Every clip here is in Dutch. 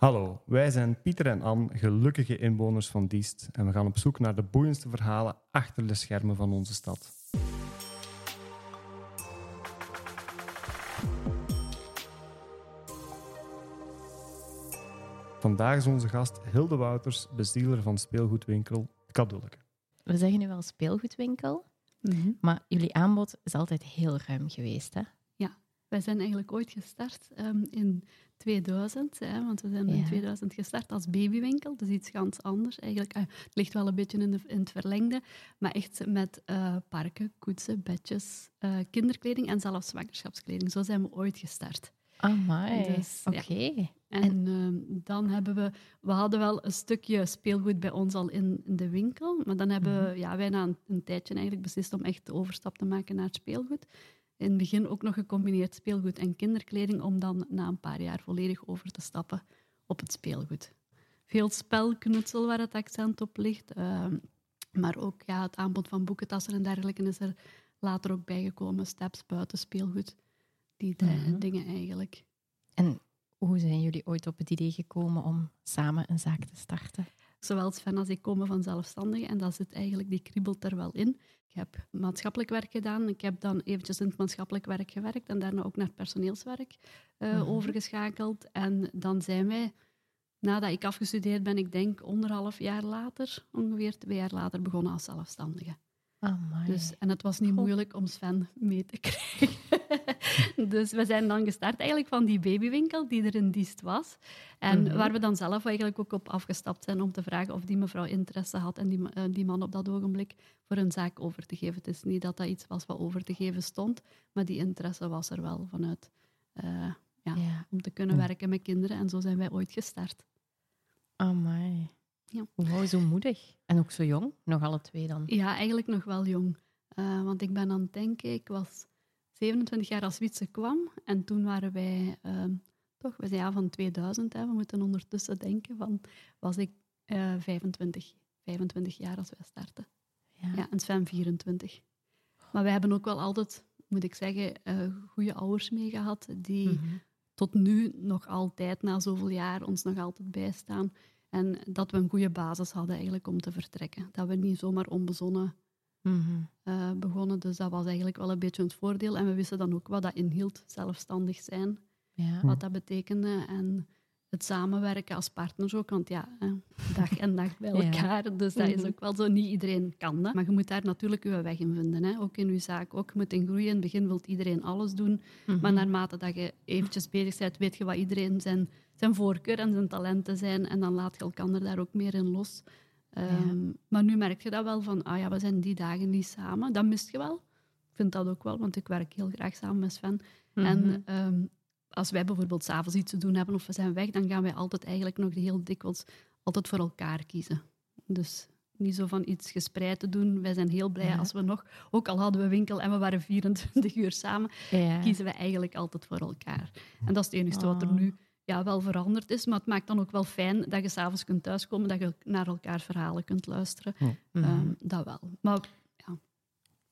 Hallo, wij zijn Pieter en Anne, gelukkige inwoners van Diest. En we gaan op zoek naar de boeiendste verhalen achter de schermen van onze stad. Vandaag is onze gast Hilde Wouters, bezieler van speelgoedwinkel Kadulke. We zeggen nu wel speelgoedwinkel, Mhm. maar jullie aanbod is altijd heel ruim geweest. Hè? Wij zijn eigenlijk ooit gestart ehm, in 2000, hè, want we zijn in Ja. 2000 gestart als babywinkel. Dus iets ganz anders eigenlijk. Ah, het ligt wel een beetje in, de, in het verlengde, maar echt met eh, parken, koetsen, bedjes, eh, kinderkleding en zelfs zwangerschapskleding. Zo zijn we ooit gestart. Amai, Dus, oké. ja. En ehm, dan hebben we... We hadden wel een stukje speelgoed bij ons al in, in de winkel, maar dan hebben ja, wij na een, een tijdje eigenlijk beslist om echt de overstap te maken naar het speelgoed. In het begin ook nog gecombineerd speelgoed en kinderkleding, om dan na een paar jaar volledig over te stappen op het speelgoed. Veel spelknutsel waar het accent op ligt, ehm, maar ook ja, het aanbod van boekentassen en dergelijke is er later ook bijgekomen. Steps, buiten speelgoed, die de- Mhm. dingen eigenlijk. En hoe zijn jullie ooit op het idee gekomen om samen een zaak te starten? Zowel Sven als ik komen van zelfstandigen en dat zit eigenlijk, die kriebelt er wel in. Ik heb maatschappelijk werk gedaan. Ik heb dan eventjes in het maatschappelijk werk gewerkt en daarna ook naar het personeelswerk eh, Mhm. overgeschakeld. En dan zijn wij, nadat ik afgestudeerd ben, ik denk anderhalf jaar later, ongeveer twee jaar later, begonnen als zelfstandige. Amai. Dus, en het was niet Goh. moeilijk om Sven mee te krijgen. dus we zijn dan gestart eigenlijk van die babywinkel die er in Diest was. En Mhm. waar we dan zelf eigenlijk ook op afgestapt zijn om te vragen of die mevrouw interesse had en die, eh, die man op dat ogenblik voor een zaak over te geven. Het is niet dat dat iets was wat over te geven stond, maar die interesse was er wel vanuit eh, ja, ja, om te kunnen Ja. werken met kinderen. En zo zijn wij ooit gestart. amai. Ja. Wauw, zo moedig. En ook zo jong, nog alle twee dan. Ja, eigenlijk nog wel jong. Eh, want ik ben aan het denken, ik was 27 jaar als Wietse kwam. En toen waren wij, ehm, toch, we zijn ja, van 2000, hè, we moeten ondertussen denken, van, was ik eh 25, 25 jaar als wij startten. Ja. Ja, en Sven 24. Maar wij hebben ook wel altijd, moet ik zeggen, eh goede ouders mee gehad, die Mhm. tot nu nog altijd, na zoveel jaar, ons nog altijd bijstaan. En dat we een goede basis hadden eigenlijk om te vertrekken. Dat we niet zomaar onbezonnen Mhm. eh, begonnen. Dus dat was eigenlijk wel een beetje ons voordeel. En we wisten dan ook wat dat inhield, zelfstandig zijn, Ja. wat dat betekende. En het samenwerken als partners ook, want ja, hè, dag en nacht bij Ja. elkaar. Dus dat is Mhm. ook wel zo. Niet iedereen kan dat. Maar je moet daar natuurlijk je weg in vinden. Hè. Ook in je zaak. Ook je moet in groeien. In het begin wil iedereen alles doen. Mhm. Maar naarmate dat je eventjes bezig bent, weet je wat iedereen zijn, zijn voorkeur en zijn talenten zijn. En dan laat je elkaar daar ook meer in los. Ehm, Maar nu merk je dat wel van, ah ja, we zijn die dagen niet samen. Dat mist je wel. Ik vind dat ook wel, want ik werk heel graag samen met Sven. Mhm. En ehm, als wij bijvoorbeeld s'avonds iets te doen hebben of we zijn weg, dan gaan wij altijd eigenlijk nog heel dikwijls altijd voor elkaar kiezen. Dus niet zo van iets gespreid te doen. Wij zijn heel blij Ja. als we nog, ook al hadden we winkel en we waren 24 uur samen, ja. kiezen we eigenlijk altijd voor elkaar. En dat is het enige wat er Oh. nu ja, wel veranderd is. Maar het maakt dan ook wel fijn dat je s'avonds kunt thuiskomen, dat je naar elkaar verhalen kunt luisteren. Mhm. Ehm, dat wel. Maar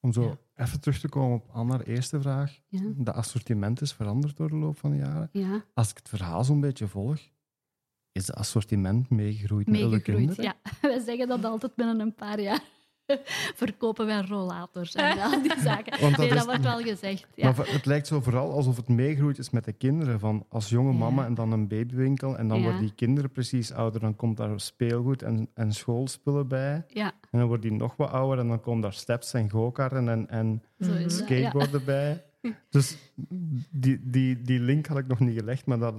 Om zo Ja. even terug te komen op Anna's eerste vraag. ja, De assortiment is veranderd door de loop van de jaren. ja Als ik het verhaal zo'n beetje volg, is het assortiment meegegroeid met meegegroeid. kinderen. Ja, wij zeggen dat altijd binnen een paar jaar. Verkopen wij rollators en al die zaken. Want dat nee, dat is- wordt wel gezegd. Ja. Maar het lijkt zo vooral alsof het meegegroeid is met de kinderen. Van als jonge Ja. mama en dan een babywinkel. En dan Ja. worden die kinderen precies ouder. Dan komt daar speelgoed en, en schoolspullen bij. ja, En dan wordt die nog wat ouder. En dan komen daar steps en go-karten en, en skateboarden bij. Dus die, die, die link had ik nog niet gelegd. Maar dat,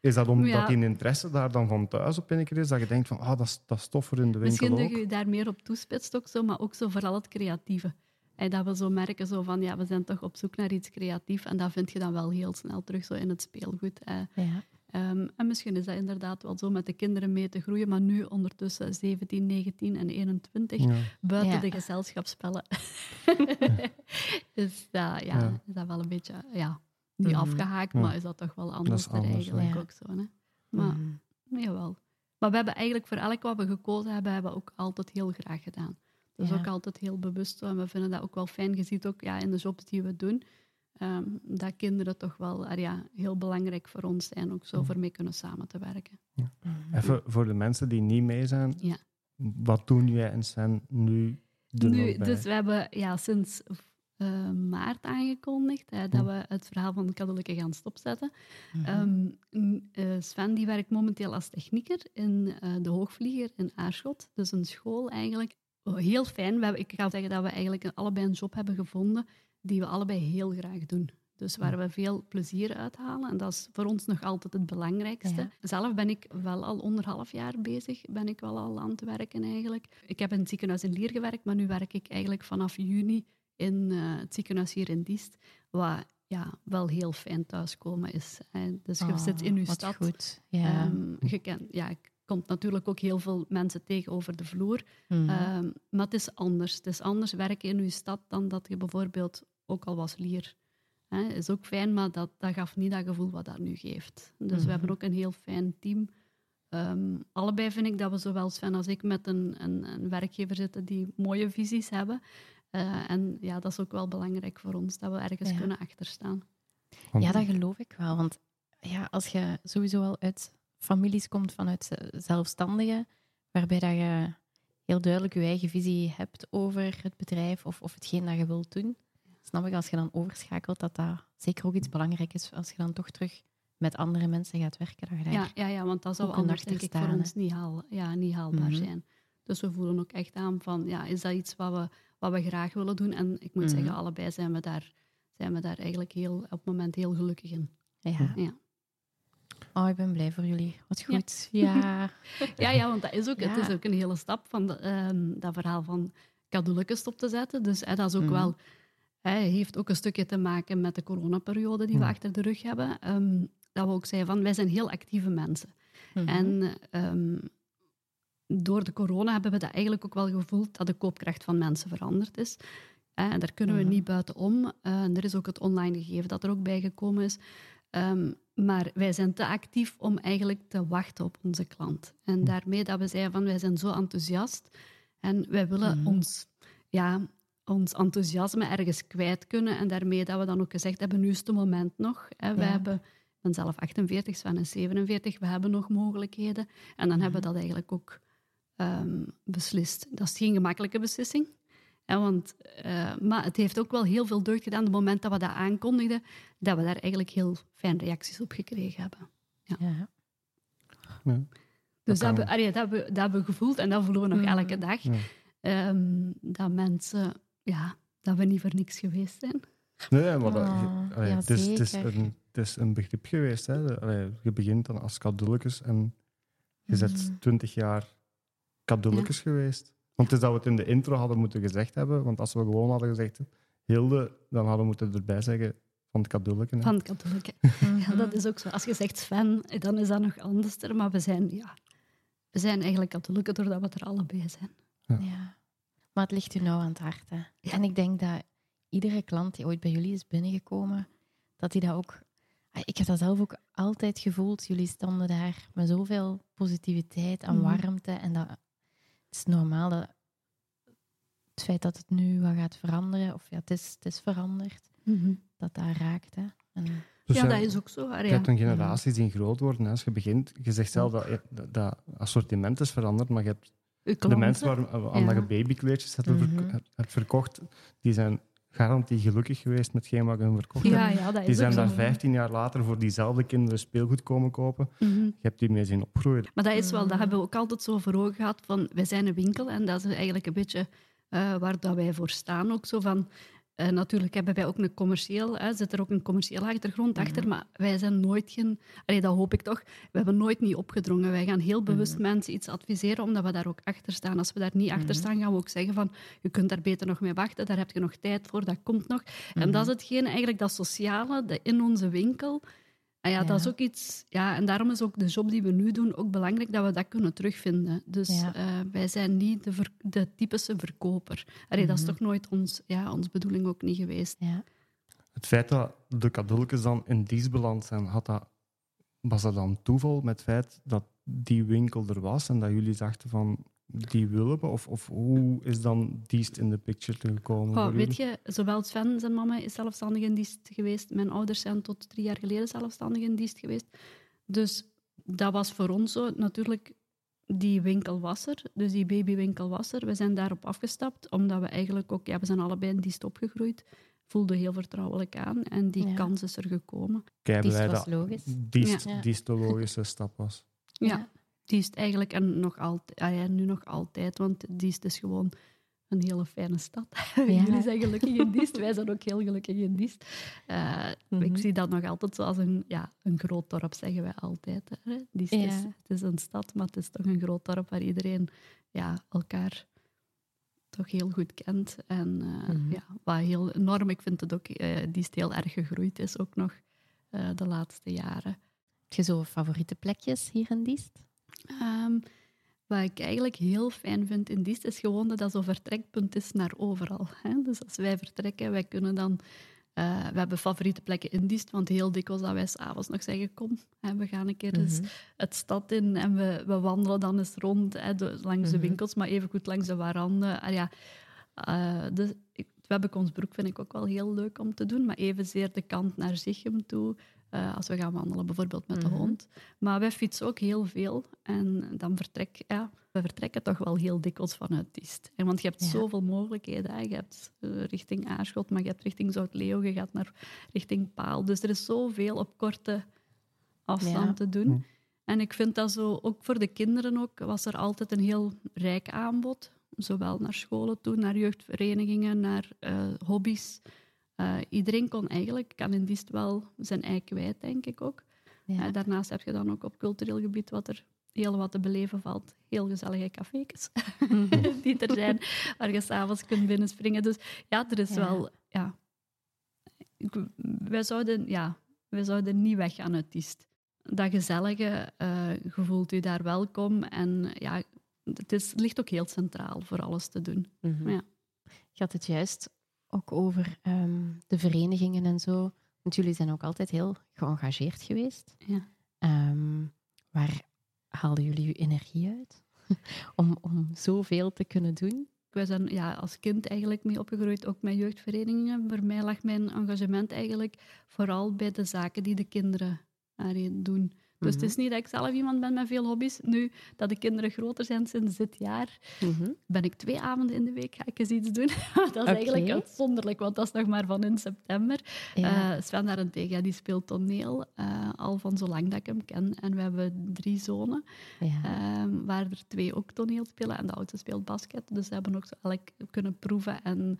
is dat omdat Ja. die interesse daar dan van thuis op een keer is? Dat je denkt van, ah, dat, is, dat is toffer in de winkel Misschien dat ook. je je daar meer op toespitst, ook zo, maar ook zo vooral het creatieve. En dat we zo merken zo van, ja, we zijn toch op zoek naar iets creatiefs. En dat vind je dan wel heel snel terug zo in het speelgoed. eh. Ja. Ehm, en misschien is dat inderdaad wel zo met de kinderen mee te groeien, maar nu ondertussen 17, 19 en 21, Ja. buiten Ja. de gezelschapsspellen, is, dat, ja, Ja. is dat wel een beetje, ja, niet Mhm. afgehaakt, Ja. maar is dat toch wel anders, er anders, eigenlijk ja. ook zo. Hè? Maar, Mhm. jawel. Maar we hebben eigenlijk voor elk wat we gekozen hebben, hebben we ook altijd heel graag gedaan. Dus Ja. ook altijd heel bewust zo. En we vinden dat ook wel fijn. Je ziet ook ja, in de jobs die we doen, ehm, dat kinderen toch wel ah ja, heel belangrijk voor ons zijn, ook zo Mhm. voor mee kunnen samen te werken. Ja. Even voor de mensen die niet mee zijn. Ja. Wat doen jij en Sven nu Nu, dus we hebben ja, sinds eh, maart aangekondigd hè, dat Hm. we het verhaal van de katholieken gaan stopzetten. Mhm. Ehm, eh, Sven die werkt momenteel als technieker in eh, de Hoogvlieger in Aarschot. Dus een school eigenlijk. Oh, heel fijn. We hebben, ik ga zeggen dat we eigenlijk allebei een job hebben gevonden die we allebei heel graag doen. Dus waar we veel plezier uithalen. En dat is voor ons nog altijd het belangrijkste. Ja. Zelf ben ik wel al onder half jaar bezig. Ben ik wel al aan het werken eigenlijk. Ik heb in het ziekenhuis in Lier gewerkt, maar nu werk ik eigenlijk vanaf juni in eh, het ziekenhuis hier in Diest. Wat ja, wel heel fijn thuiskomen is. hè. Dus je Oh, zit in je stad. goed. Ja. Je ken, ja, komt natuurlijk ook heel veel mensen tegen over de vloer. Mhm. Ehm, maar het is anders. Het is anders werken in je stad dan dat je bijvoorbeeld ook al was Lier. Hè, is ook fijn, maar dat, dat gaf niet dat gevoel wat dat nu geeft. Dus Mhm. we hebben ook een heel fijn team. Ehm, allebei vind ik dat we zowel Sven als ik met een, een, een werkgever zitten die mooie visies hebben. Eh, en ja, dat is ook wel belangrijk voor ons, dat we ergens Ja. kunnen achterstaan. Ja, dat geloof ik wel. Want ja, als je sowieso al uit families komt vanuit z- zelfstandigen, waarbij dat je heel duidelijk je eigen visie hebt over het bedrijf of, of hetgeen dat je wilt doen, snap ik als je dan overschakelt dat dat zeker ook iets belangrijk is als je dan toch terug met andere mensen gaat werken. Dat je daar Ja, ja, ja, want dat zou anders denk ik voor ons niet, haal, ja, niet haalbaar Mhm. zijn. Dus we voelen ook echt aan van, ja, is dat iets wat we, wat we graag willen doen? En ik moet Mhm. zeggen, allebei zijn we daar, zijn we daar eigenlijk heel, op het moment heel gelukkig in. Ja. Ja. Oh, ik ben blij voor jullie. Wat goed. Ja. Ja, ja, want dat is ook, het is ook een hele stap van de, ehm, dat verhaal van cadeautjes stop te zetten. Dus dat is ook Mhm. wel, heeft ook een stukje te maken met de coronaperiode die we Mhm. achter de rug hebben. Ehm, dat we ook zeiden van, wij zijn heel actieve mensen. Mhm. En ehm, door de corona hebben we dat eigenlijk ook wel gevoeld dat de koopkracht van mensen veranderd is. Eh, En daar kunnen we Mhm. niet buitenom. Eh, en er is ook het online gegeven dat er ook bij gekomen is. Maar wij zijn te actief om eigenlijk te wachten op onze klant. En daarmee dat we zeiden van wij zijn zo enthousiast en wij willen Mhm. ons, ja, ons enthousiasme ergens kwijt kunnen. En daarmee dat we dan ook gezegd hebben, nu is het moment nog. Hè. We Ja. hebben, ik ben zelf 48, Sven is 47, we hebben nog mogelijkheden. En dan hebben we dat eigenlijk ook ehm, beslist. Dat is geen gemakkelijke beslissing. Want, eh, maar het heeft ook wel heel veel deugd gedaan, het moment dat we dat aankondigden, dat we daar eigenlijk heel fijne reacties op gekregen hebben. ja. Ja. Dus dat, allee, dat, hebben, dat hebben we gevoeld en dat voelen we nog Mhm. elke dag. Ja. Ehm, dat mensen, ja, dat we niet voor niks geweest zijn. Nee, maar dat, Oh, allee, ja, het, is, het, is zeker. een, het is een begrip geweest. Hè. Allee, je begint dan als cadeautjes en je bent Mhm. twintig jaar cadeautjes geweest. Want het is dat we het in de intro hadden moeten gezegd hebben. Want als we gewoon hadden gezegd Hilde, dan hadden we moeten erbij zeggen van het hè. Van het katholieke. Mhm. Ja, dat is ook zo. Als je zegt Sven, dan is dat nog anders. Maar we zijn, ja, we zijn eigenlijk katholieken doordat we er allebei zijn. Ja. Maar het ligt u nou aan het hart. Hè. En ik denk dat iedere klant die ooit bij jullie is binnengekomen, dat hij dat ook... Ah, Ik heb dat zelf ook altijd gevoeld. Jullie stonden daar met zoveel positiviteit en Mhm. warmte. En dat, het is normaal dat het feit dat het nu wat gaat veranderen, of ja, het is, het is veranderd, dat dat raakt. Hè. En, Dus ja, dat is ook zo. Je Aria. hebt een generatie zien groot worden. Hè. Als je begint, je zegt zelf dat dat, dat assortiment is veranderd, maar je hebt de mensen waar, aan Ja. dat je babykleedjes hebt, Mhm. hebt- hebt verkocht, die zijn garantie gelukkig geweest met geen wat hun verkocht hebt. Ja, ja, dat is Die zijn daar zo. 15 jaar later voor diezelfde kinderen speelgoed komen kopen. Mhm. Je hebt die mee zien opgroeien. Maar dat is wel, dat hebben we ook altijd zo voor ogen gehad van, wij zijn een winkel en dat is eigenlijk een beetje eh, waar dat wij voor staan. Ook zo van, eh, natuurlijk hebben wij ook een commercieel, hè, zit er ook een commerciële achtergrond achter, maar wij zijn nooit geen, allee, dat hoop ik toch, we hebben nooit niet opgedrongen. Wij gaan heel bewust mensen iets adviseren, omdat we daar ook achter staan. Als we daar niet achter staan, gaan we ook zeggen van, je kunt daar beter nog mee wachten, daar heb je nog tijd voor, dat komt nog. En dat is hetgeen, eigenlijk dat sociale, dat in onze winkel, en ja, dat is ook iets... Ja, en daarom is ook de job die we nu doen ook belangrijk dat we dat kunnen terugvinden. Dus Ja. eh, wij zijn niet de, ver- de typische verkoper. Allee, Dat is Mhm. toch nooit ons, ja, onze bedoeling ook niet geweest. ja. Het feit dat de cadeautjes dan in dienst beland zijn, had dat, was dat dan toeval met het feit dat die winkel er was en dat jullie dachten van die willen? Of, of hoe is dan Diest in de picture gekomen? Weet je, zowel Sven, zijn mama, is zelfstandig in dienst geweest. Mijn ouders zijn tot drie jaar geleden zelfstandig in dienst geweest. Dus dat was voor ons zo. Natuurlijk, die winkel was er, dus die babywinkel was er. We zijn daarop afgestapt, omdat we eigenlijk ook, ja, we zijn allebei in die stop gegroeid. Voelde heel vertrouwelijk aan en die Ja. kans is er gekomen. Kei Die blij was dat logisch. diest, Ja. diest de logische stap was. Ja. Die is het eigenlijk, en nog altijd, ah ja, nu nog altijd, want Diest is gewoon een hele fijne stad. Jullie zijn gelukkig in Diest, wij zijn ook heel gelukkig in Diest. Eh, Mhm. Ik zie dat nog altijd zoals een, ja, een groot dorp, zeggen wij altijd. Hè. Diest is, Ja. het is een stad, maar het is toch een groot dorp waar iedereen ja, elkaar toch heel goed kent. En Mhm. ja, wat heel enorm, ik vind het ook, eh Diest heel erg gegroeid is, ook nog de laatste jaren. Heb je zo favoriete plekjes hier in Diest? Ehm, wat ik eigenlijk heel fijn vind in Diest is gewoon dat dat zo'n vertrekpunt is naar overal. Hè? Dus als wij vertrekken, wij kunnen dan... eh, we hebben favoriete plekken in Diest, want heel dikwijls dat wij s'avonds nog zeggen, kom, hè, we gaan een keer eens Mhm. het stad in en we, we wandelen dan eens rond hè, de- langs de Mhm. winkels, maar even goed langs de waranden. Ah, ja, eh, dus Webbekonsbroek vind ik ook wel heel leuk om te doen, maar evenzeer de kant naar Zichem toe, eh, als we gaan wandelen, bijvoorbeeld met Mhm. de hond. Maar wij fietsen ook heel veel en dan vertrek, ja, we vertrekken toch wel heel dikwijls vanuit Diest. En want je hebt Ja. zoveel mogelijkheden. Hè. Je hebt eh, richting Aarschot, maar je hebt richting Zout-Leeuw, je gaat naar richting Paal. Dus er is zoveel op korte afstand Ja. te doen. Hm. En ik vind dat zo, ook voor de kinderen ook, was er altijd een heel rijk aanbod. Zowel naar scholen toe, naar jeugdverenigingen, naar eh, hobby's. Eh, iedereen kon eigenlijk, kan in Diest wel zijn ei kwijt, denk ik ook. Ja. Eh, daarnaast heb je dan ook op cultureel gebied wat er heel wat te beleven valt. Heel gezellige café's die er zijn, waar je s'avonds kunt binnenspringen. Dus ja, er is Ja. wel... Ja, ik- wij, zouden, ja, wij zouden niet weggaan uit Diest. Dat gezellige, eh je voelt je daar welkom. En ja, het, is, het ligt ook heel centraal voor alles te doen. Mhm. Ja. Je had het juist ook over ehm, de verenigingen en zo. Want jullie zijn ook altijd heel geëngageerd geweest. Ja. Ehm, waar haalden jullie je energie uit? om, om zoveel te kunnen doen? Wij zijn ja, als kind eigenlijk mee opgegroeid, ook met jeugdverenigingen. Voor mij lag mijn engagement eigenlijk vooral bij de zaken die de kinderen doen. Dus het is niet dat ik zelf iemand ben met veel hobby's. Nu dat de kinderen groter zijn sinds dit jaar, Mhm. ben ik twee avonden in de week ga ik eens iets doen. dat is eigenlijk uitzonderlijk, want dat is nog maar van in september. Ja. Eh, Sven daarentegen, ja, die speelt toneel eh, al van zolang dat ik hem ken. En we hebben drie zonen, ja. ehm, waar er twee ook toneel spelen. En de oudste speelt basket, dus ze hebben ook zo elk kunnen proeven en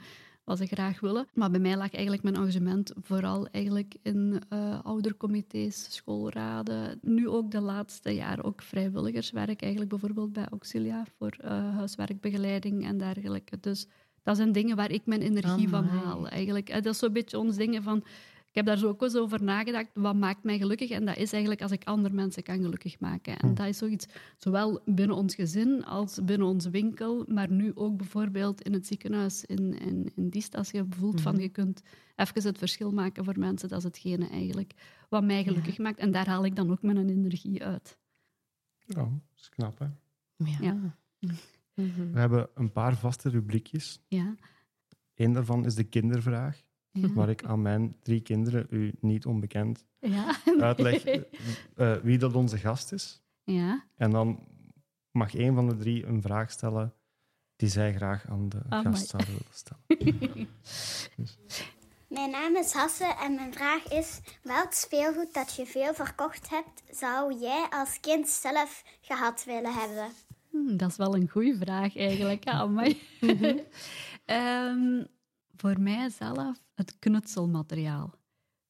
wat ze graag willen. Maar bij mij lag eigenlijk mijn engagement vooral eigenlijk in eh oudercomité's, schoolraden. Nu ook de laatste jaren ook vrijwilligerswerk, eigenlijk bijvoorbeeld bij Auxilia voor eh, huiswerkbegeleiding en dergelijke. Dus dat zijn dingen waar ik mijn energie van haal. Eigenlijk. Eh, Dat is zo'n beetje ons dingen van... Ik heb daar zo ook eens over nagedacht. Wat maakt mij gelukkig? En dat is eigenlijk als ik andere mensen kan gelukkig maken. En Hm. dat is zoiets, zowel binnen ons gezin als binnen onze winkel, maar nu ook bijvoorbeeld in het ziekenhuis in, in, in Diest. Als je voelt van Mhm. je kunt even het verschil maken voor mensen, dat is hetgene eigenlijk wat mij gelukkig maakt. En daar haal ik dan ook mijn energie uit. Ja, dat is knap, hè? ja. ja. Mhm. We hebben een paar vaste rubriekjes. Ja. Eén daarvan is de kindervraag, Ja. waar ik aan mijn drie kinderen, u niet onbekend, Ja. uitleg eh, wie dat onze gast is. Ja. En dan mag één van de drie een vraag stellen die zij graag aan de Amai. gast zouden willen stellen. Mijn naam is Hasse en mijn vraag is: welk speelgoed dat je veel verkocht hebt, zou jij als kind zelf gehad willen hebben? Hm, dat is wel een goede vraag eigenlijk. Ja, amai. Ehm, voor mijzelf het knutselmateriaal.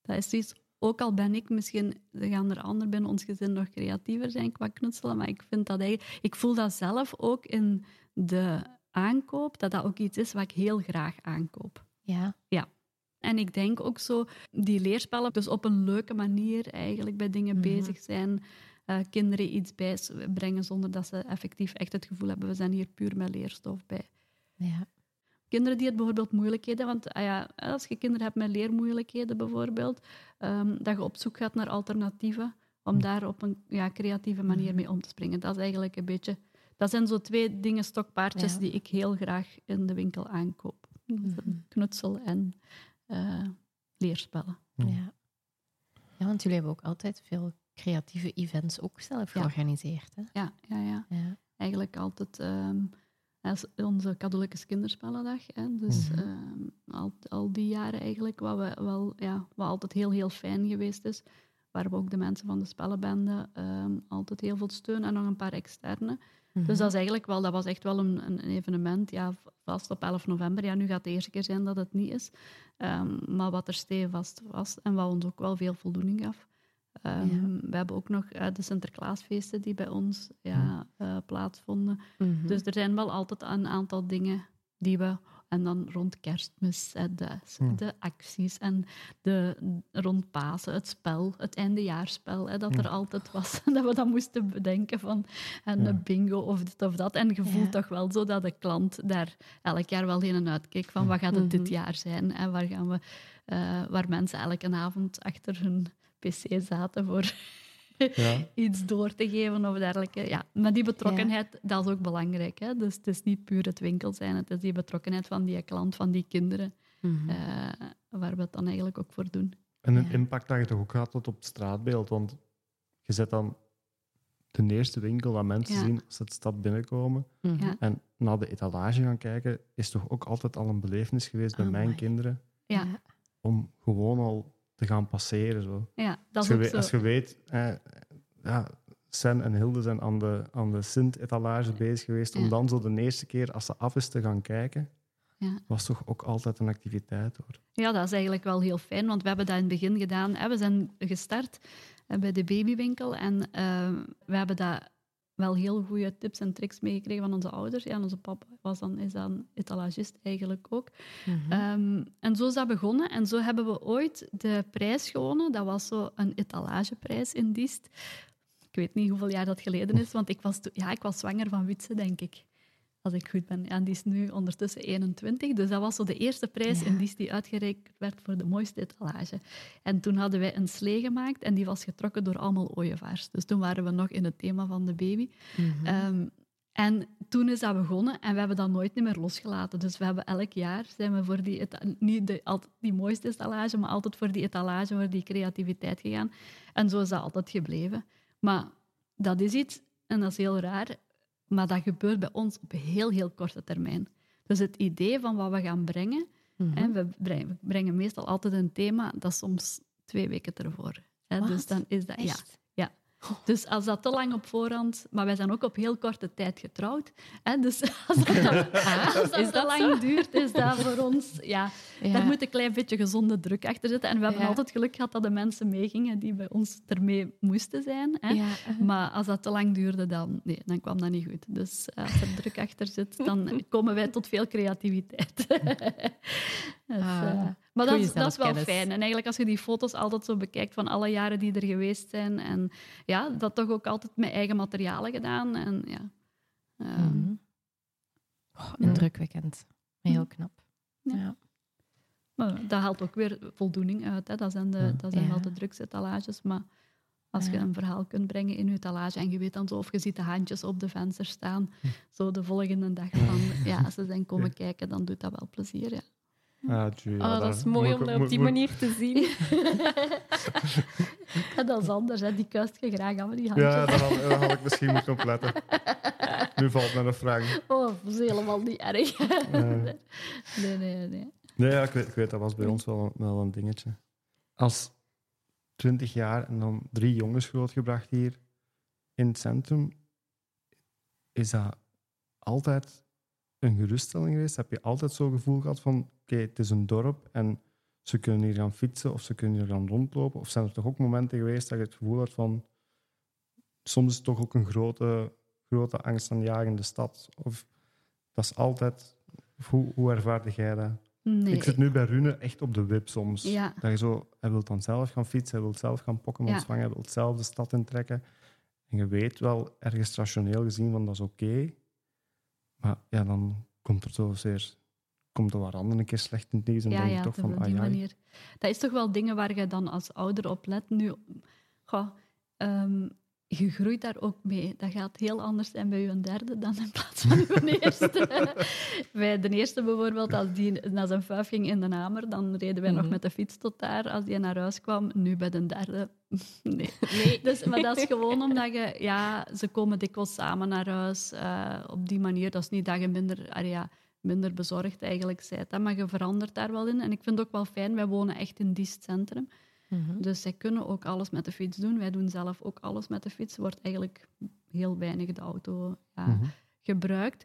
Dat is iets, ook al ben ik misschien, er gaan er anderen binnen ons gezin nog creatiever zijn qua knutselen, maar ik vind dat eigenlijk, ik voel dat zelf ook in de aankoop, dat dat ook iets is wat ik heel graag aankoop. ja. En ik denk ook zo, die leerspellen, dus op een leuke manier eigenlijk bij dingen Mhm. bezig zijn, eh, kinderen iets bijbrengen zonder dat ze effectief echt het gevoel hebben, we zijn hier puur met leerstof bij. ja. Kinderen die het bijvoorbeeld moeilijkheden, want ah ja, als je kinderen hebt met leermoeilijkheden bijvoorbeeld, ehm, dat je op zoek gaat naar alternatieven, om daar op een ja, creatieve manier mee om te springen. Dat is eigenlijk een beetje... Dat zijn zo twee dingen, stokpaardjes, Ja. die ik heel graag in de winkel aankoop. Mhm. Knutsel en eh, leerspellen. Hm. Ja. ja, want jullie hebben ook altijd veel creatieve events ook zelf Ja. georganiseerd. Hè? Ja, ja, ja. Ja. Eigenlijk altijd ehm, als onze katholieke kinderspellendag. Hè, dus Mhm. ehm, al, al die jaren eigenlijk, wat, we wel, ja, wat altijd heel, heel fijn geweest is. Waar we ook de mensen van de spellenbende ehm, altijd heel veel steun en nog een paar externe. Mhm. Dus dat, is eigenlijk wel, dat was echt wel een, een evenement, ja, vast op 11 november. Ja, nu gaat het de eerste keer zijn dat het niet is. Ehm, maar wat er stevast was en wat ons ook wel veel voldoening gaf. Ehm, We hebben ook nog eh, de Sinterklaasfeesten die bij ons ja, eh, plaatsvonden. Mhm. Dus er zijn wel altijd een aantal dingen die we... En dan rond kerstmis, de, Hmm. de acties en de, rond Pasen, het spel, het eindejaarspel, hè, dat er Hmm. altijd was. Dat we dat moesten bedenken van en Ja. de bingo of dit of dat. En je voelt toch wel zo dat de klant daar elk jaar wel in uitkijkt van wat gaat het dit Mhm. jaar zijn en waar gaan we... eh, waar mensen elke avond achter hun pc zaten voor Ja. iets door te geven of dergelijke. Ja, maar die betrokkenheid, dat is ook belangrijk. Hè? Dus het is niet puur het winkel zijn, het is die betrokkenheid van die klant, van die kinderen, Mhm. eh, waar we het dan eigenlijk ook voor doen. En een Ja. impact dat je toch ook gaat tot op het straatbeeld. Want je zet dan de eerste winkel dat mensen Ja. zien als ze de stad binnenkomen. Mhm. Ja. En naar de etalage gaan kijken, is toch ook altijd al een belevenis geweest bij mijn Amai. kinderen. Ja, Om gewoon al te gaan passeren. Zo. ja dat Als is je, ook weet, zo. als je weet, eh, ja, Sen en Hilde zijn aan de, aan de Sint-etalage bezig geweest. Om Ja. dan zo de eerste keer, als ze af is, te gaan kijken. Ja. Was toch ook altijd een activiteit hoor. Ja, dat is eigenlijk wel heel fijn, want we hebben dat in het begin gedaan. We zijn gestart eh, bij de babywinkel en eh, we hebben daar wel heel goede tips en tricks meegekregen van onze ouders. Ja, en onze papa was dan, is dan etalagist eigenlijk ook. Mhm. Ehm, en zo is dat begonnen. En zo hebben we ooit de prijs gewonnen. Dat was zo een etalageprijs in Diest. Ik weet niet hoeveel jaar dat geleden is, want ik was, ja, ik was zwanger van Witse, denk ik. Als ik goed ben. En die is nu ondertussen 21. Dus dat was zo de eerste prijs Ja. in Diest die uitgereikt werd voor de mooiste etalage. En toen hadden wij een slee gemaakt en die was getrokken door allemaal ooievaars. Dus toen waren we nog in het thema van de baby. Mhm. Ehm, en toen is dat begonnen en we hebben dat nooit meer losgelaten. Dus we hebben elk jaar zijn we voor die, niet de, altijd die mooiste etalage, maar altijd voor die etalage, voor die creativiteit gegaan. En zo is dat altijd gebleven. Maar dat is iets, en dat is heel raar, maar dat gebeurt bij ons op heel, heel korte termijn. Dus het idee van wat we gaan brengen, Mhm. hè, we, brengen, meestal altijd een thema, dat is soms twee weken ervoor. Hè, dus dan is dat, Echt? ja. Dus als dat te lang op voorhand... Maar wij zijn ook op heel korte tijd getrouwd. Hè? Dus als dat, Ah, als dat is te dat lang duurt, is dat voor ons... Ja, Ja. daar moet een klein beetje gezonde druk achter zitten. En we hebben Ja. altijd geluk gehad dat de mensen meegingen die bij ons ermee moesten zijn. Hè? Ja, eh. Maar als dat te lang duurde, dan, nee, dan kwam dat niet goed. Dus als er druk achter zit, dan komen wij tot veel creativiteit. Dus, Ah, eh, maar dat, is- dat is wel fijn. En eigenlijk als je die foto's altijd zo bekijkt van alle jaren die er geweest zijn. En ja, dat toch ook altijd met eigen materialen gedaan. En ja. Oh, indrukwekkend. Heel knap. Ja. Ja. maar dat haalt ook weer voldoening uit. Hè. Dat zijn, de, dat zijn Ja. wel de drukste etalages. Maar als je een verhaal kunt brengen in je etalage en je weet dan zo, of je ziet de handjes op de venster staan, zo de volgende dag van, ja, als ze zijn komen Ja. kijken, dan doet dat wel plezier. Ja. Ah, ja, Oh, daar dat is mooi om dat op die manier te zien. En dat is anders, hè. die kuist je graag aan met die handjes. Ja, daar had, daar had ik misschien moeten op letten. Nu valt me een vraag. Oh, dat is helemaal niet erg. Nee, nee, nee. nee, ja, ik, weet, ik weet, dat was bij ons wel, een- wel een dingetje. Als 20 jaar en dan drie jongens grootgebracht hier in het centrum, is dat altijd een geruststelling geweest? Heb je altijd zo'n gevoel gehad van, oké, het is een dorp en ze kunnen hier gaan fietsen of ze kunnen hier gaan rondlopen? Of zijn er toch ook momenten geweest dat je het gevoel had van, soms is het toch ook een grote, grote angstaanjagende stad? Of dat is altijd, hoe, hoe ervaarde jij dat? nee. Ik zit nu bij Rune echt op de wip soms. Ja. Dat je zo, hij wil dan zelf gaan fietsen, hij wil zelf gaan Pokémon Ja. vangen, hij wil zelf de stad intrekken. En je weet wel, ergens rationeel gezien, van dat is oké. Maar ja, dan komt er zo zeer... Komt er waar anderen een keer slecht in nieuws en Ja, denk je ja, toch van, ah ja, manier. Dat is toch wel dingen waar je dan als ouder op let. Nu, goh, ehm, je groeit daar ook mee. Dat gaat heel anders zijn bij je derde dan in plaats van je eerste. bij de eerste bijvoorbeeld, als die naar zijn vuif ging in de Hamer, dan reden wij nog Mhm. met de fiets tot daar als die naar huis kwam. Nu bij de derde, nee. Nee. Dus, maar dat is gewoon omdat je, ja, ze komen dikwijls samen naar huis. eh, op die manier, dat is niet dat je minder, ah ja, minder bezorgd eigenlijk bent, maar je verandert daar wel in. En ik vind het ook wel fijn, wij wonen echt in Diest Centrum. Mhm. Dus zij kunnen ook alles met de fiets doen. Wij doen zelf ook alles met de fiets. Er wordt eigenlijk heel weinig de auto ja, Mhm. gebruikt.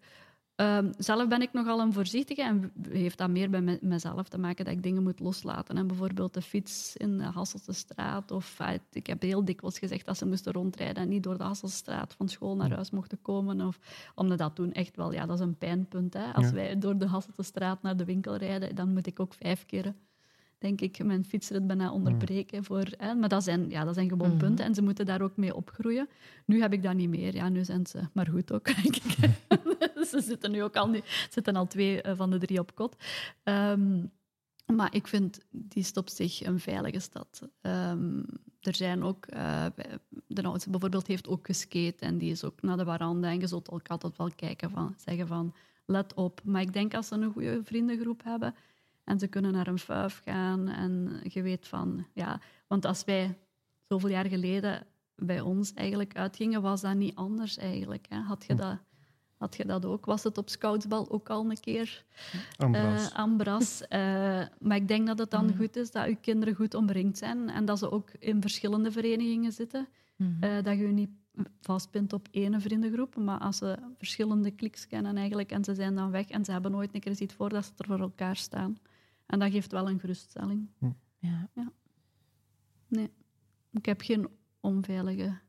Ehm, zelf ben ik nogal een voorzichtige en heeft dat meer bij me- mezelf te maken dat ik dingen moet loslaten. En bijvoorbeeld de fiets in de Hasselse straat. Of, ah, ik heb heel dikwijls gezegd dat ze moesten rondrijden en niet door de Hasselse straat van school naar huis mochten komen. Of, omdat dat toen echt wel, ja, dat is een pijnpunt. Hè. Als Ja. wij door de Hasselse straat naar de winkel rijden, dan moet ik ook vijf keer denk ik, mijn fietsrit bijna onderbreken. Voor, hè, maar dat zijn, ja, dat zijn gewoon Mhm. punten en ze moeten daar ook mee opgroeien. Nu heb ik dat niet meer. Ja, nu zijn ze maar goed ook, denk ik. ze zitten nu ook al, nu, zitten al twee eh, van de drie op kot. Ehm, maar ik vind die op zich een veilige stad. Ehm, er zijn ook, eh, de oudste bijvoorbeeld heeft ook geskate en die is ook naar de veranda. En je zult ook altijd wel kijken van, zeggen van, let op. Maar ik denk als ze een goede vriendengroep hebben en ze kunnen naar een vuif gaan en je weet van, ja, want als wij zoveel jaar geleden bij ons eigenlijk uitgingen, was dat niet anders eigenlijk. Hè? Had, je dat, had je dat ook? Was het op Scoutsbal ook al een keer? Ambras. eh, Ambras. Eh, maar ik denk dat het dan Mhm. goed is dat uw kinderen goed omringd zijn en dat ze ook in verschillende verenigingen zitten. Mhm. Eh, dat je je niet vastpint op één vriendengroep, maar als ze verschillende kliks kennen eigenlijk en ze zijn dan weg en ze hebben nooit een keer iets voor dat ze er voor elkaar staan. En dat geeft wel een geruststelling. ja. Nee, ik heb geen onveilige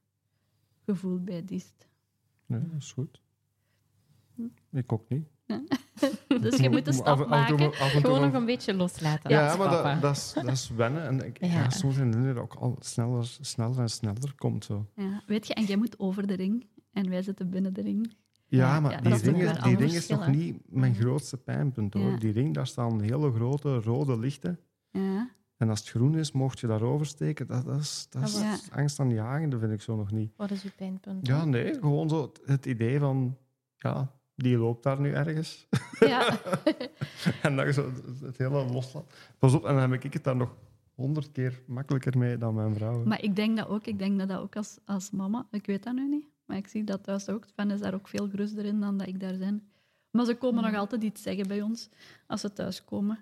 gevoel bij Diest. Nee, dat is goed. Hm. Ik ook niet. Dus je moet de Af- stap af en toe- maken. af en toe Gewoon nog een beetje loslaten. Ja, maar dat, dat, is, dat is wennen. En ik, Ja. ja. soms zijn dingen dat ook al sneller, sneller en sneller komt. Zo. Ja, weet je, en jij moet over de ring en wij zitten binnen de ring. Ja, maar ja, die, is ring is, die ring is nog niet mijn grootste pijnpunt. Hoor. Ja. Die ring, daar staan hele grote rode lichten. Ja. En als het groen is, mocht je daar oversteken. Dat, dat is, dat is Ja. angst aan jagen, dat vind ik zo nog niet. Wat is uw pijnpunt? Ja, nee, gewoon zo het, idee van... Ja, die loopt daar nu ergens. Ja. en dat je zo het, het hele loslaat. Pas op, en dan heb ik het daar nog honderd keer makkelijker mee dan mijn vrouw. Maar ik denk dat ook. Ik denk dat dat ook als, als mama. Ik weet dat nu niet. Maar ik zie dat thuis ook. Sven is daar ook veel gerust in dan dat ik daar ben. Maar ze komen nog altijd iets zeggen bij ons als ze thuis komen.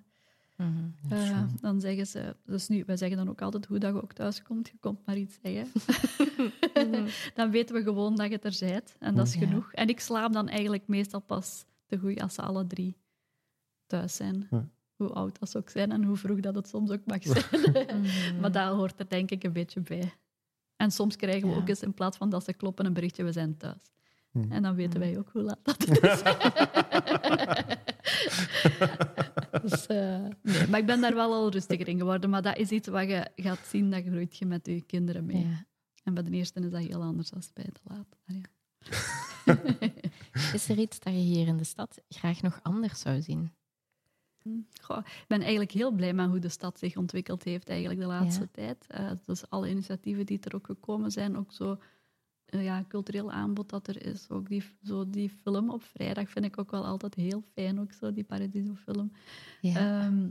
Mhm. Eh, dan zeggen ze, dus nu, wij zeggen dan ook altijd hoe dat je ook thuis komt, je komt maar iets zeggen. dan weten we gewoon dat je er bent en dat is Ja. genoeg. En ik slaap dan eigenlijk meestal pas te goed als ze alle drie thuis zijn. Ja. Hoe oud dat ze ook zijn en hoe vroeg dat het soms ook mag zijn. Mhm. maar dat hoort er denk ik een beetje bij. En soms krijgen we Ja. ook eens in plaats van dat ze kloppen een berichtje, we zijn thuis. Hm. En dan weten wij ook hoe laat dat is. dus, eh, nee, maar ik ben daar wel al rustiger in geworden. Maar dat is iets wat je gaat zien, dat groeit je met je kinderen mee. Ja. En bij de eerste is dat heel anders dan bij de laat. Ah, ja. Is er iets dat je hier in de stad graag nog anders zou zien? Goh, ik ben eigenlijk heel blij met hoe de stad zich ontwikkeld heeft eigenlijk de laatste Ja. tijd. Eh, dus alle initiatieven die er ook gekomen zijn, ook zo eh, ja, cultureel aanbod dat er is. Ook die, zo die film op vrijdag vind ik ook wel altijd heel fijn, ook zo, die Paradiso-film. Ja. Ehm,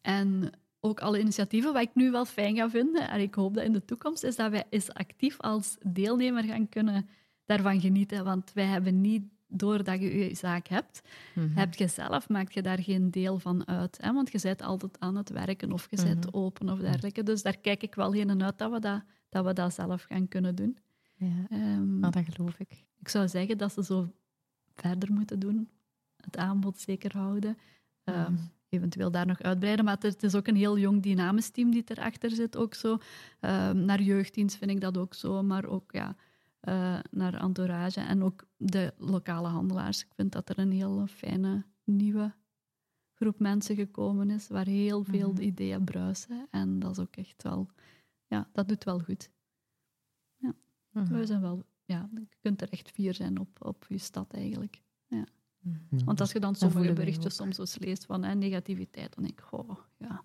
en ook alle initiatieven, wat ik nu wel fijn ga vinden, en ik hoop dat in de toekomst, is dat wij eens actief als deelnemer gaan kunnen daarvan genieten. Want wij hebben niet, doordat je je zaak hebt, Mhm. heb je zelf, maakt je daar geen deel van uit. Hè? Want je bent altijd aan het werken of je bent Mhm. open of dergelijke. Dus daar kijk ik wel heen en uit dat we dat, dat, we dat zelf gaan kunnen doen. ja. Ehm, Maar dat geloof ik. ik zou zeggen dat ze zo verder moeten doen. Het aanbod zeker houden. Ehm, Mhm. Eventueel daar nog uitbreiden. Maar het is, het is ook een heel jong dynamisch team die erachter zit. Ook zo. Ehm, naar jeugddienst vind ik dat ook zo. Maar ook ja, eh, naar entourage. En ook de lokale handelaars. Ik vind dat er een heel fijne nieuwe groep mensen gekomen is. Waar heel veel Mhm. ideeën bruisen. En dat is ook echt wel... Ja, dat doet wel goed. Mhm. We zijn wel, ja, je kunt er echt fier zijn op, op je stad eigenlijk. Mhm. Want als je dan sommige wij berichtjes soms leest van hè, negativiteit, dan denk ik, goh, ja,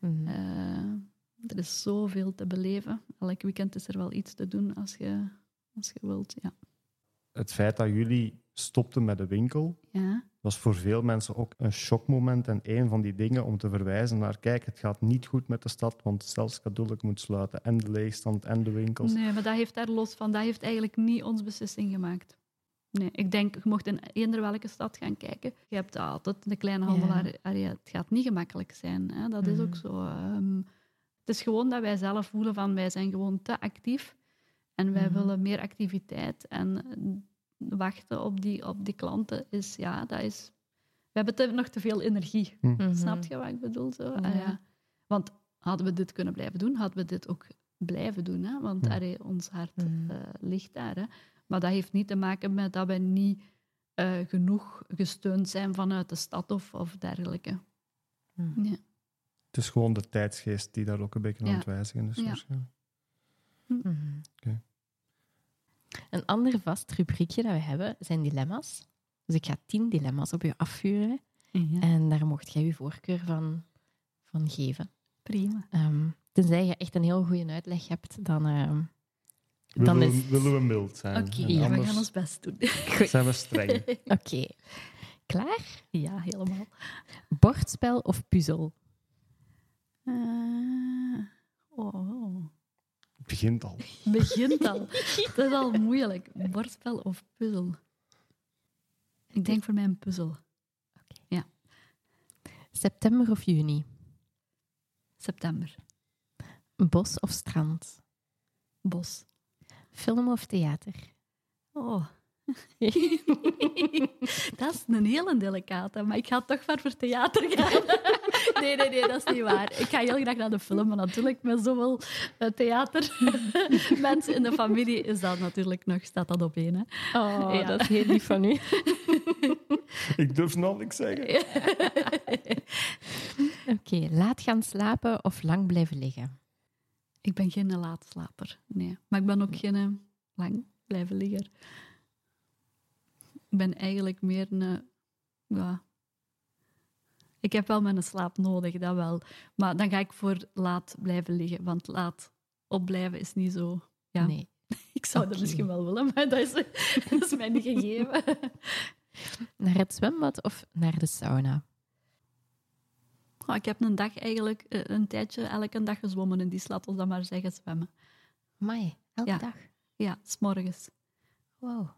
eh, er is zoveel te beleven. elk weekend is er wel iets te doen als je, als je wilt. Ja. Het feit dat jullie stopten met de winkel, Ja. was voor veel mensen ook een shockmoment. En een van die dingen om te verwijzen naar, kijk, het gaat niet goed met de stad, want zelfs moet sluiten. En de leegstand en de winkels. Nee, maar dat heeft daar los van. Dat heeft eigenlijk niet ons beslissing gemaakt. Nee, ik denk, je mocht in eender welke stad gaan kijken. Je hebt altijd de kleine handelaar. Het gaat niet gemakkelijk zijn. Hè? Dat is ook Mhm. zo. ehm. Het is gewoon dat wij zelf voelen van wij zijn gewoon te actief. En wij Mhm. willen meer activiteit. En wachten op die, op die klanten is, ja, dat is... We hebben te, nog te veel energie. Mhm. Snap je wat ik bedoel? Zo? Ah, Ja. Want hadden we dit kunnen blijven doen, hadden we dit ook blijven doen. Hè? Want allee, ons hart Mhm. eh, ligt daar. Hè? Maar dat heeft niet te maken met dat we niet eh, genoeg gesteund zijn vanuit de stad of, of dergelijke. Ja. Het is gewoon de tijdsgeest die daar ook een beetje aan het wijzigen is. Ja. waarschijnlijk. Mhm. Oké. Een ander vast rubriekje dat we hebben zijn dilemma's. Dus ik ga tien dilemma's op je afvuren en daar mocht jij je voorkeur van, van geven. Prima. Ehm, tenzij je echt een heel goede uitleg hebt, dan, ehm, dan Willen, is we, willen we mild zijn. Oké, ja, we gaan ons best doen. zijn we streng. Oké. Klaar? ja, helemaal. Bordspel of puzzel? Eh, oh, oh. Het begint al. Begint al. Dat is al moeilijk. Bordspel of puzzel? Ik denk voor mij een puzzel. September of juni? September. Bos of strand? Bos. Film of theater? Oh. dat is een hele delicate, maar ik ga toch maar voor theater gaan. Nee, nee, nee, dat is niet waar. Ik ga heel graag naar de film, maar natuurlijk met zoveel uh, theatermensen in de familie is dat natuurlijk nog, staat dat op één. Hè? Oh, Ja. dat is heel lief van u. Ik durf nog niks zeggen. Oké, laat gaan slapen of lang blijven liggen? ik ben geen laatslaper, nee. Maar ik ben ook geen eh, lang blijven liggen. Ik ben eigenlijk meer een... Ja, ik heb wel mijn slaap nodig, dat wel. Maar dan ga ik voor laat blijven liggen, want laat opblijven is niet zo... Ja, Nee. ik zou Oké. dat misschien wel willen, maar dat is, dat is mij niet gegeven. Naar het zwembad of naar de sauna? Oh, ik heb een dag eigenlijk, eh, een tijdje, elke dag gezwommen in die slaat, ons dat maar zeggen, zwemmen. Mai, elke Ja. dag. Ja, s'morgens. Wow.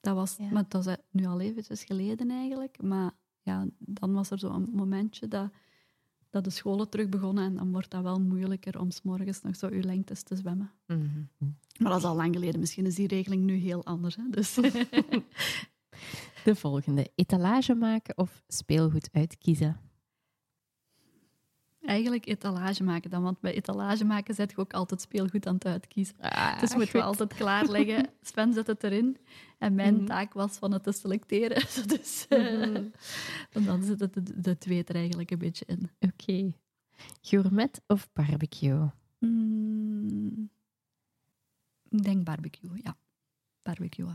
Dat was, Ja. maar dat is eh, nu al eventjes geleden eigenlijk. Maar ja, dan was er zo'n momentje dat, dat de scholen terug begonnen en dan wordt dat wel moeilijker om s'morgens nog zo uw lengtes te zwemmen. Mhm. Maar dat is al lang geleden. Misschien is die regeling nu heel anders. Hè? Dus De volgende. Etalage maken of speelgoed uitkiezen? Eigenlijk etalage maken dan, want bij etalage maken zet je ook altijd speelgoed aan het uitkiezen. Ah, Dus moeten we altijd klaarleggen. Sven zet het erin. En mijn Mhm. taak was van het te selecteren. Dus, eh, Mhm. en dan zitten de, de twee er eigenlijk een beetje in. Oké. Gourmet of barbecue? Mm, ik denk barbecue, ja. Barbecue.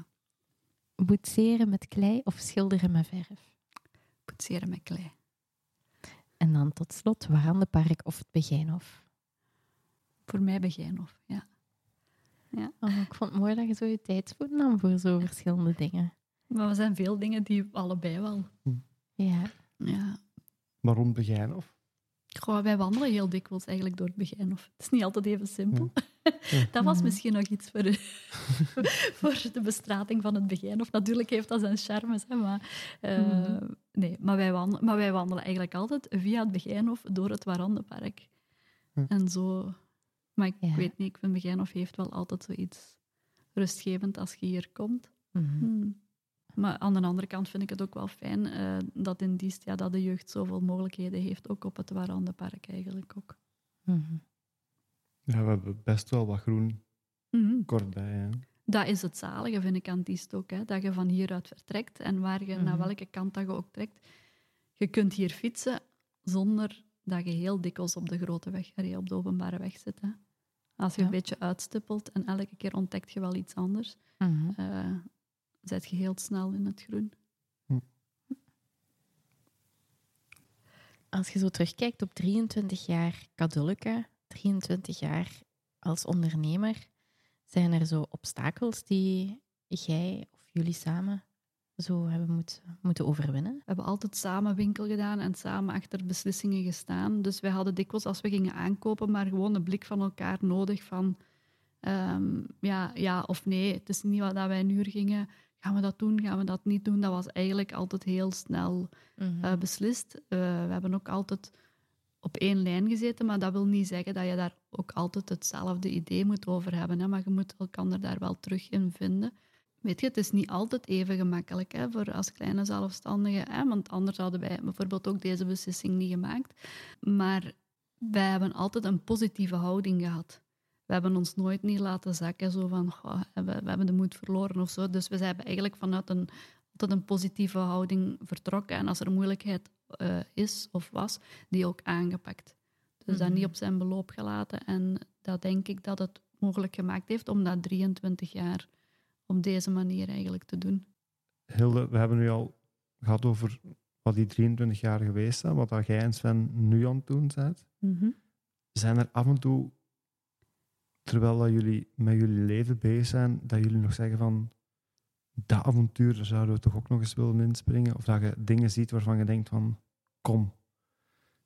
Boetseren met klei of schilderen met verf? Poetseren met klei. En dan tot slot Warandenpark of het Begijnhof. Voor mij Begijnhof, ja. Oh, ik vond het mooi dat je zo je tijd voor nam voor zo verschillende dingen. Maar er zijn veel dingen die allebei wel. Ja. Ja. Waarom begin of? Goh, wij wandelen heel dikwijls eigenlijk door het Begijnhof. Het is niet altijd even simpel. Dat was Mhm. misschien nog iets voor de, voor de bestrating van het Begijnhof. Natuurlijk heeft dat zijn charmes, hè, maar, eh, Mhm. nee, maar, wij wandelen, maar wij wandelen eigenlijk altijd via het Begijnhof door het Warandenpark. Hm. En zo... Maar ik Ja. weet niet, ik vind Begijnhof heeft wel altijd zoiets rustgevend als je hier komt. Mhm. Hmm. Maar aan de andere kant vind ik het ook wel fijn eh, dat in Diest ja, dat de jeugd zoveel mogelijkheden heeft, ook op het Warandenpark eigenlijk ook. Mhm. Ja, we hebben best wel wat groen Mhm. kort bij. Hè. Dat is het zalige, vind ik, aan Diest ook. Hè? Dat je van hieruit vertrekt en waar je, naar Mhm. welke kant dat je ook trekt. Je kunt hier fietsen zonder dat je heel dikwijls op de grote weg, allee, op de openbare weg zit. Hè? Als je Ja. een beetje uitstippelt en elke keer ontdekt je wel iets anders, eh zet je heel snel in het groen. Als je zo terugkijkt op 23 jaar Kadulke, 23 jaar als ondernemer, zijn er zo obstakels die jij of jullie samen zo hebben moet, moeten overwinnen? We hebben altijd samen winkel gedaan en samen achter beslissingen gestaan. Dus wij hadden dikwijls, als we gingen aankopen, maar gewoon een blik van elkaar nodig van ehm, ja, ja of nee. Het is niet wat dat wij uur gingen. Gaan we dat doen? Gaan we dat niet doen? Dat was eigenlijk altijd heel snel Mhm. eh, beslist. Eh, we hebben ook altijd op één lijn gezeten, maar dat wil niet zeggen dat je daar ook altijd hetzelfde idee moet over hebben. Hè? Maar je moet elkaar daar wel terug in vinden. Weet je, het is niet altijd even gemakkelijk hè, voor als kleine zelfstandige, hè, want anders hadden wij bijvoorbeeld ook deze beslissing niet gemaakt. Maar wij hebben altijd een positieve houding gehad. We hebben ons nooit niet laten zakken, zo van, "Goh, we, hebben de moed verloren of zo. Dus we zijn eigenlijk vanuit een, altijd een positieve houding vertrokken. En als er moeilijkheid eh, is of was, die ook aangepakt. Dus dat Mhm. niet op zijn beloop gelaten. En dat denk ik dat het mogelijk gemaakt heeft om dat 23 jaar op deze manier eigenlijk te doen. Hilde, we hebben nu al gehad over wat die 23 jaar geweest zijn, wat dat jij en Sven nu aan het doen bent. Zijn er af en toe, terwijl dat jullie met jullie leven bezig zijn, dat jullie nog zeggen van dat avontuur, daar zouden we toch ook nog eens willen inspringen? Of dat je dingen ziet waarvan je denkt van kom,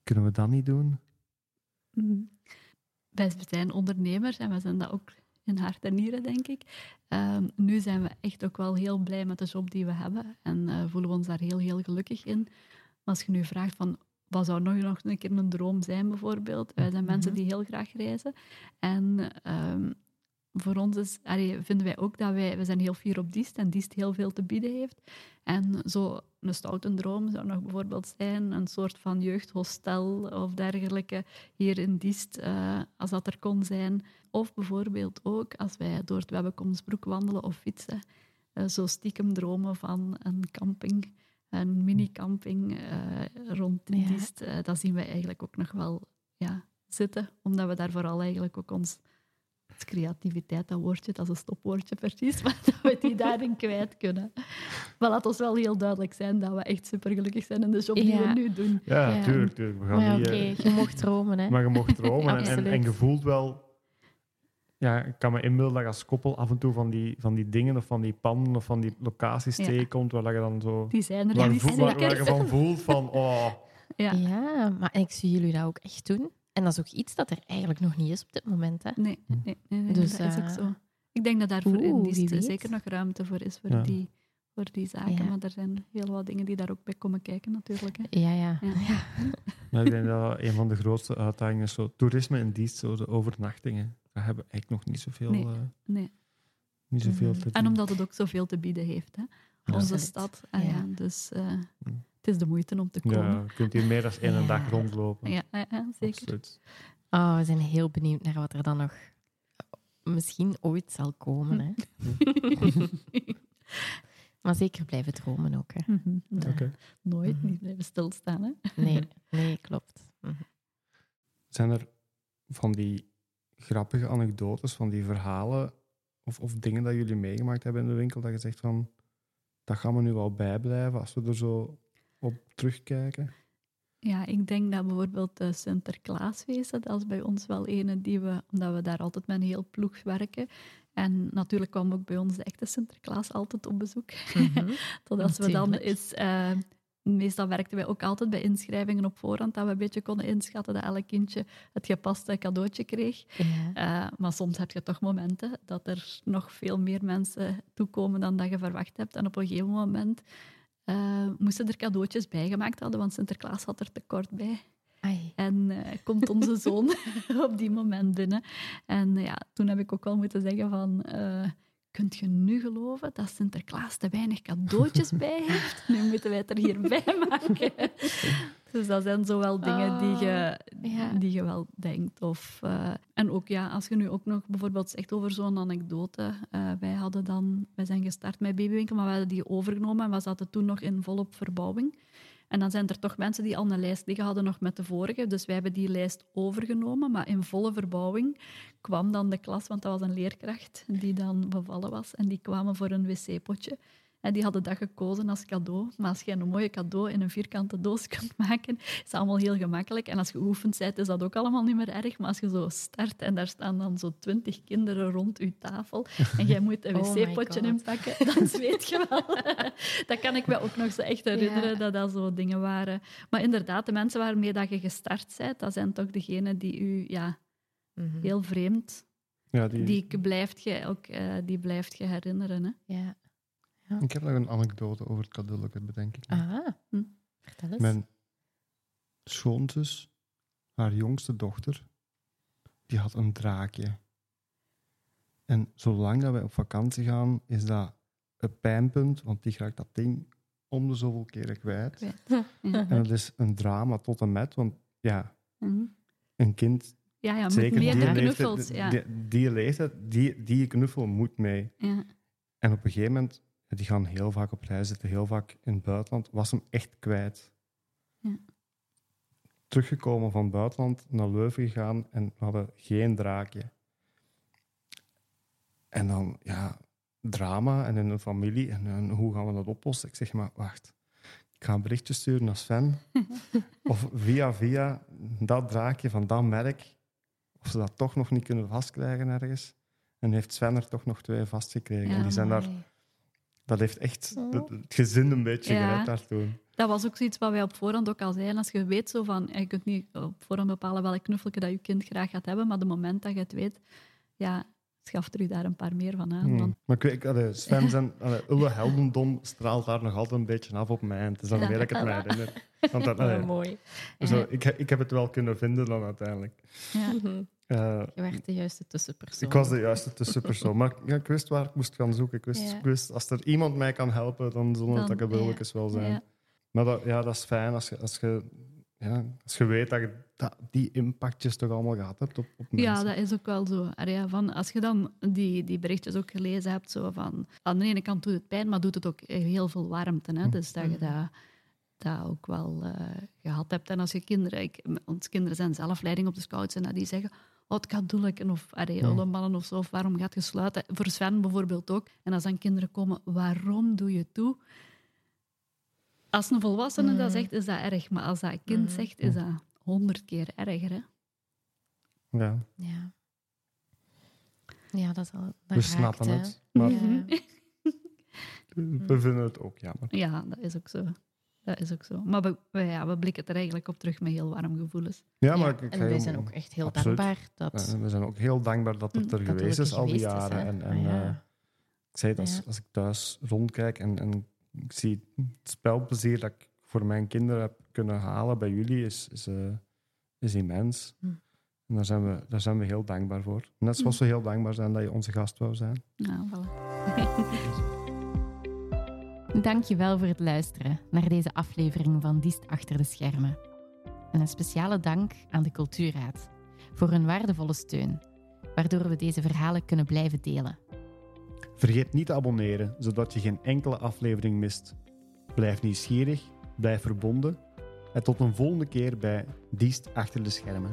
kunnen we dat niet doen? Mhm. Wij zijn ondernemers en we zijn dat ook in hart en nieren, denk ik. Ehm, nu zijn we echt ook wel heel blij met de job die we hebben en eh, voelen we ons daar heel, heel gelukkig in. Maar als je nu vraagt van wat zou nog, nog een keer een droom zijn, bijvoorbeeld. Wij zijn mensen die heel graag reizen. En ehm, voor ons is, allee, vinden wij ook dat wij, we zijn heel fier op Diest en Diest heel veel te bieden heeft. En zo een stoute droom zou nog bijvoorbeeld zijn een soort van jeugdhostel of dergelijke hier in Diest, eh, als dat er kon zijn. Of bijvoorbeeld ook als wij door het Webbekomsbroek wandelen of fietsen, eh, zo stiekem dromen van een camping, een mini-camping eh, rond. Diest. Dat zien wij eigenlijk ook nog wel ja, zitten, omdat we daar vooral eigenlijk ook ons creativiteit, dat woordje, dat is een stopwoordje precies, maar dat we die daarin kwijt kunnen. Maar laat ons wel heel duidelijk zijn dat we echt supergelukkig zijn in de job die Ja. we nu doen. Ja, Ja. tuurlijk, tuurlijk. We gaan Maar oké, eh, je mocht dromen, hè? Maar je mocht dromen en, en, je voelt wel... Ja, ik kan me inbeelden dat je als koppel af en toe van die, van die dingen of van die panden of van die locaties Ja. tegenkomt waar je dan zo... Die zijn er Waar, waar, waar je van voelt van... Oh, Ja. Ja, maar ik zie jullie dat ook echt doen. En dat is ook iets dat er eigenlijk nog niet is op dit moment, hè? Nee, nee, nee, nee, Dus, dat is ook eh, zo. Ik denk dat daar voor in die zeker nog ruimte voor is voor, Ja. die, voor die zaken. Ja. Maar er zijn heel wat dingen die daar ook bij komen kijken natuurlijk. Hè. Ja, ja. Ja. maar ik denk dat een van de grootste uitdagingen is zo toerisme in dienst, zo de overnachtingen. Daar hebben we eigenlijk nog niet zoveel, Nee. eh, Nee. niet zoveel te doen. En omdat het ook zoveel te bieden heeft. Hè. Onze stad. Ah, ja. Ja. Dus eh, Mm. Het is de moeite om te komen. Ja, je kunt hier meer dan één Ja. dag rondlopen. Ja, ja, ja, zeker. Absoluut. Oh, we zijn heel benieuwd naar wat er dan nog misschien ooit zal komen, hè? maar zeker blijven dromen ook, hè? Mhm. Nooit Mhm. niet blijven stilstaan. Hè. Nee, nee, klopt. Mhm. Zijn er van die grappige anekdotes, van die verhalen of, of dingen dat jullie meegemaakt hebben in de winkel, dat je zegt van, dat gaan we nu wel bijblijven als we er zo op terugkijken? Ja, ik denk dat bijvoorbeeld de Sinterklaasfeesten, dat is bij ons wel een die we, omdat we daar altijd met een heel ploeg werken. En natuurlijk kwam ook bij ons de echte Sinterklaas altijd op bezoek. Totdat we dan eens... eh, meestal werkten wij ook altijd bij inschrijvingen op voorhand, dat we een beetje konden inschatten dat elk kindje het gepaste cadeautje kreeg. Ja. Eh, maar soms heb je toch momenten dat er nog veel meer mensen toekomen dan dat je verwacht hebt. En op een gegeven moment eh, moesten er cadeautjes bijgemaakt hadden, want Sinterklaas had er tekort bij. Ai. En eh, komt onze zoon op die moment binnen. En ja, toen heb ik ook wel moeten zeggen van... kunt je nu geloven dat Sinterklaas te weinig cadeautjes bij heeft? Nu moeten wij het er hierbij maken. Dus dat zijn zowel dingen die je, ja. die je wel denkt. Of, eh, en ook ja, als je nu ook nog bijvoorbeeld zegt over zo'n anekdote. eh, wij, hadden dan, wij zijn gestart met Babywinkel, maar we hadden die overgenomen en we zaten toen nog in volop verbouwing. En dan zijn er toch mensen die al een lijst liggen hadden nog met de vorige. Dus wij hebben die lijst overgenomen. Maar in volle verbouwing kwam dan de klas, want dat was een leerkracht die dan bevallen was. En die kwamen voor een wc-potje. Die hadden dat gekozen als cadeau. Maar als je een mooie cadeau in een vierkante doos kunt maken, is dat allemaal heel gemakkelijk. En als je geoefend bent, is dat ook allemaal niet meer erg. Maar als je zo start en daar staan dan zo twintig kinderen rond je tafel en jij moet een Oh wc-potje inpakken, dan weet je wel. dat kan ik me ook nog zo echt herinneren, Ja. dat dat zo dingen waren. Maar inderdaad, de mensen waarmee dat je gestart bent, dat zijn toch degenen die u ja, Mhm. heel vreemd Ja, die, die blijft je ook eh, die blijft je herinneren. Hè? Ja. Ik heb nog een anekdote over het cadeautje, bedenk ik. Ah, Hm. vertel eens. Mijn schoonzus, haar jongste dochter, die had een draakje. En zolang dat wij op vakantie gaan, is dat een pijnpunt, want die raakt dat ding om de zoveel keren kwijt. Ja. En dat is een drama tot en met, want ja, Mhm. een kind, ja, ja, zeker die meerdere leeftijd, knuffels. Ja. die, die leeftijd, die, die knuffel moet mee. Ja. En op een gegeven moment, die gaan heel vaak op reis zitten, heel vaak in het buitenland, was hem echt kwijt. Ja. Teruggekomen van het buitenland, naar Leuven gegaan en we hadden geen draakje. En dan, ja, drama en in een familie. En, en hoe gaan we dat oplossen? Ik zeg maar, wacht. Ik ga een berichtje sturen naar Sven. of via via dat draakje van dat merk. Of ze dat toch nog niet kunnen vastkrijgen ergens. En heeft Sven er toch nog twee vastgekregen. Ja, en die zijn daar. Dat heeft echt het, het gezin een beetje Ja. gered daartoe. Dat was ook zoiets wat wij op voorhand ook al zeiden. Als je weet zo van, ja, je kunt niet op voorhand bepalen welk knuffeltje dat je kind graag gaat hebben, maar de moment dat je het weet, ja, schaf er u daar een paar meer van aan. Hmm. Maar ik weet, Sven zijn allee, ulle heldendom straalt daar nog altijd een beetje af op mij. En het is dan Ja. weer dat ik het mij herinner. Want dat, allee, mooi. zo, ik, ik heb het wel kunnen vinden dan uiteindelijk. ja. Mhm. Eh, Je werd de juiste tussenpersoon. ik was de juiste tussenpersoon. Maar ja, ik wist waar ik moest gaan zoeken. Ik wist, Ja. ik wist, als er iemand mij kan helpen, dan zullen het dat cadeautjes wel zijn. Ja. Maar dat, ja, dat is fijn als je, als je, ja, als je weet dat je dat, die impactjes toch allemaal gehad hebt op, op mensen. Ja, dat is ook wel zo. Ja, van, als je dan die, die berichtjes ook gelezen hebt, zo van, aan de ene kant doet het pijn, maar doet het ook heel veel warmte. Hè? Dus dat je dat, dat ook wel eh, gehad hebt. En als je kinderen, ik, ons kinderen zijn zelf leiding op de scouts en dat die zeggen, oh, het gaat doelen of Ja. ulleballen of zo, of waarom gaat je sluiten? Voor Sven bijvoorbeeld ook. En als dan kinderen komen, waarom doe je het toe? Als een volwassene dat Mhm. zegt, is dat erg. Maar als dat een kind Mhm. zegt, is dat honderd keer erger. Hè? Ja, Ja. Ja, dat, al, dat we raakt, snappen hè. het. Maar Ja. we vinden het ook jammer. Ja, dat is ook zo. Dat is ook zo. Maar we, we- ja, we blikken er eigenlijk op terug met heel warm gevoelens. Ja, Ja, maar ik, ik en wij zijn ook echt heel absoluut. dankbaar dat we zijn ook heel dankbaar dat het Mm, er dat geweest is al die is, jaren. hè. en, en, Ah, ja. eh, ik zei het, als, ik thuis rondkijk en, en ik zie het spelplezier dat ik voor mijn kinderen heb kunnen halen bij jullie, is, is, eh, is immens. Hm. En daar zijn, we, daar zijn we heel dankbaar voor. Net zoals we heel dankbaar zijn dat je onze gast wou zijn. Nou, voilà. Dankjewel voor het luisteren naar deze aflevering van Diest Achter de Schermen. En een speciale dank aan de Cultuurraad voor hun waardevolle steun, waardoor we deze verhalen kunnen blijven delen. Vergeet niet te abonneren, zodat je geen enkele aflevering mist. Blijf nieuwsgierig, blijf verbonden en tot een volgende keer bij Diest Achter de Schermen.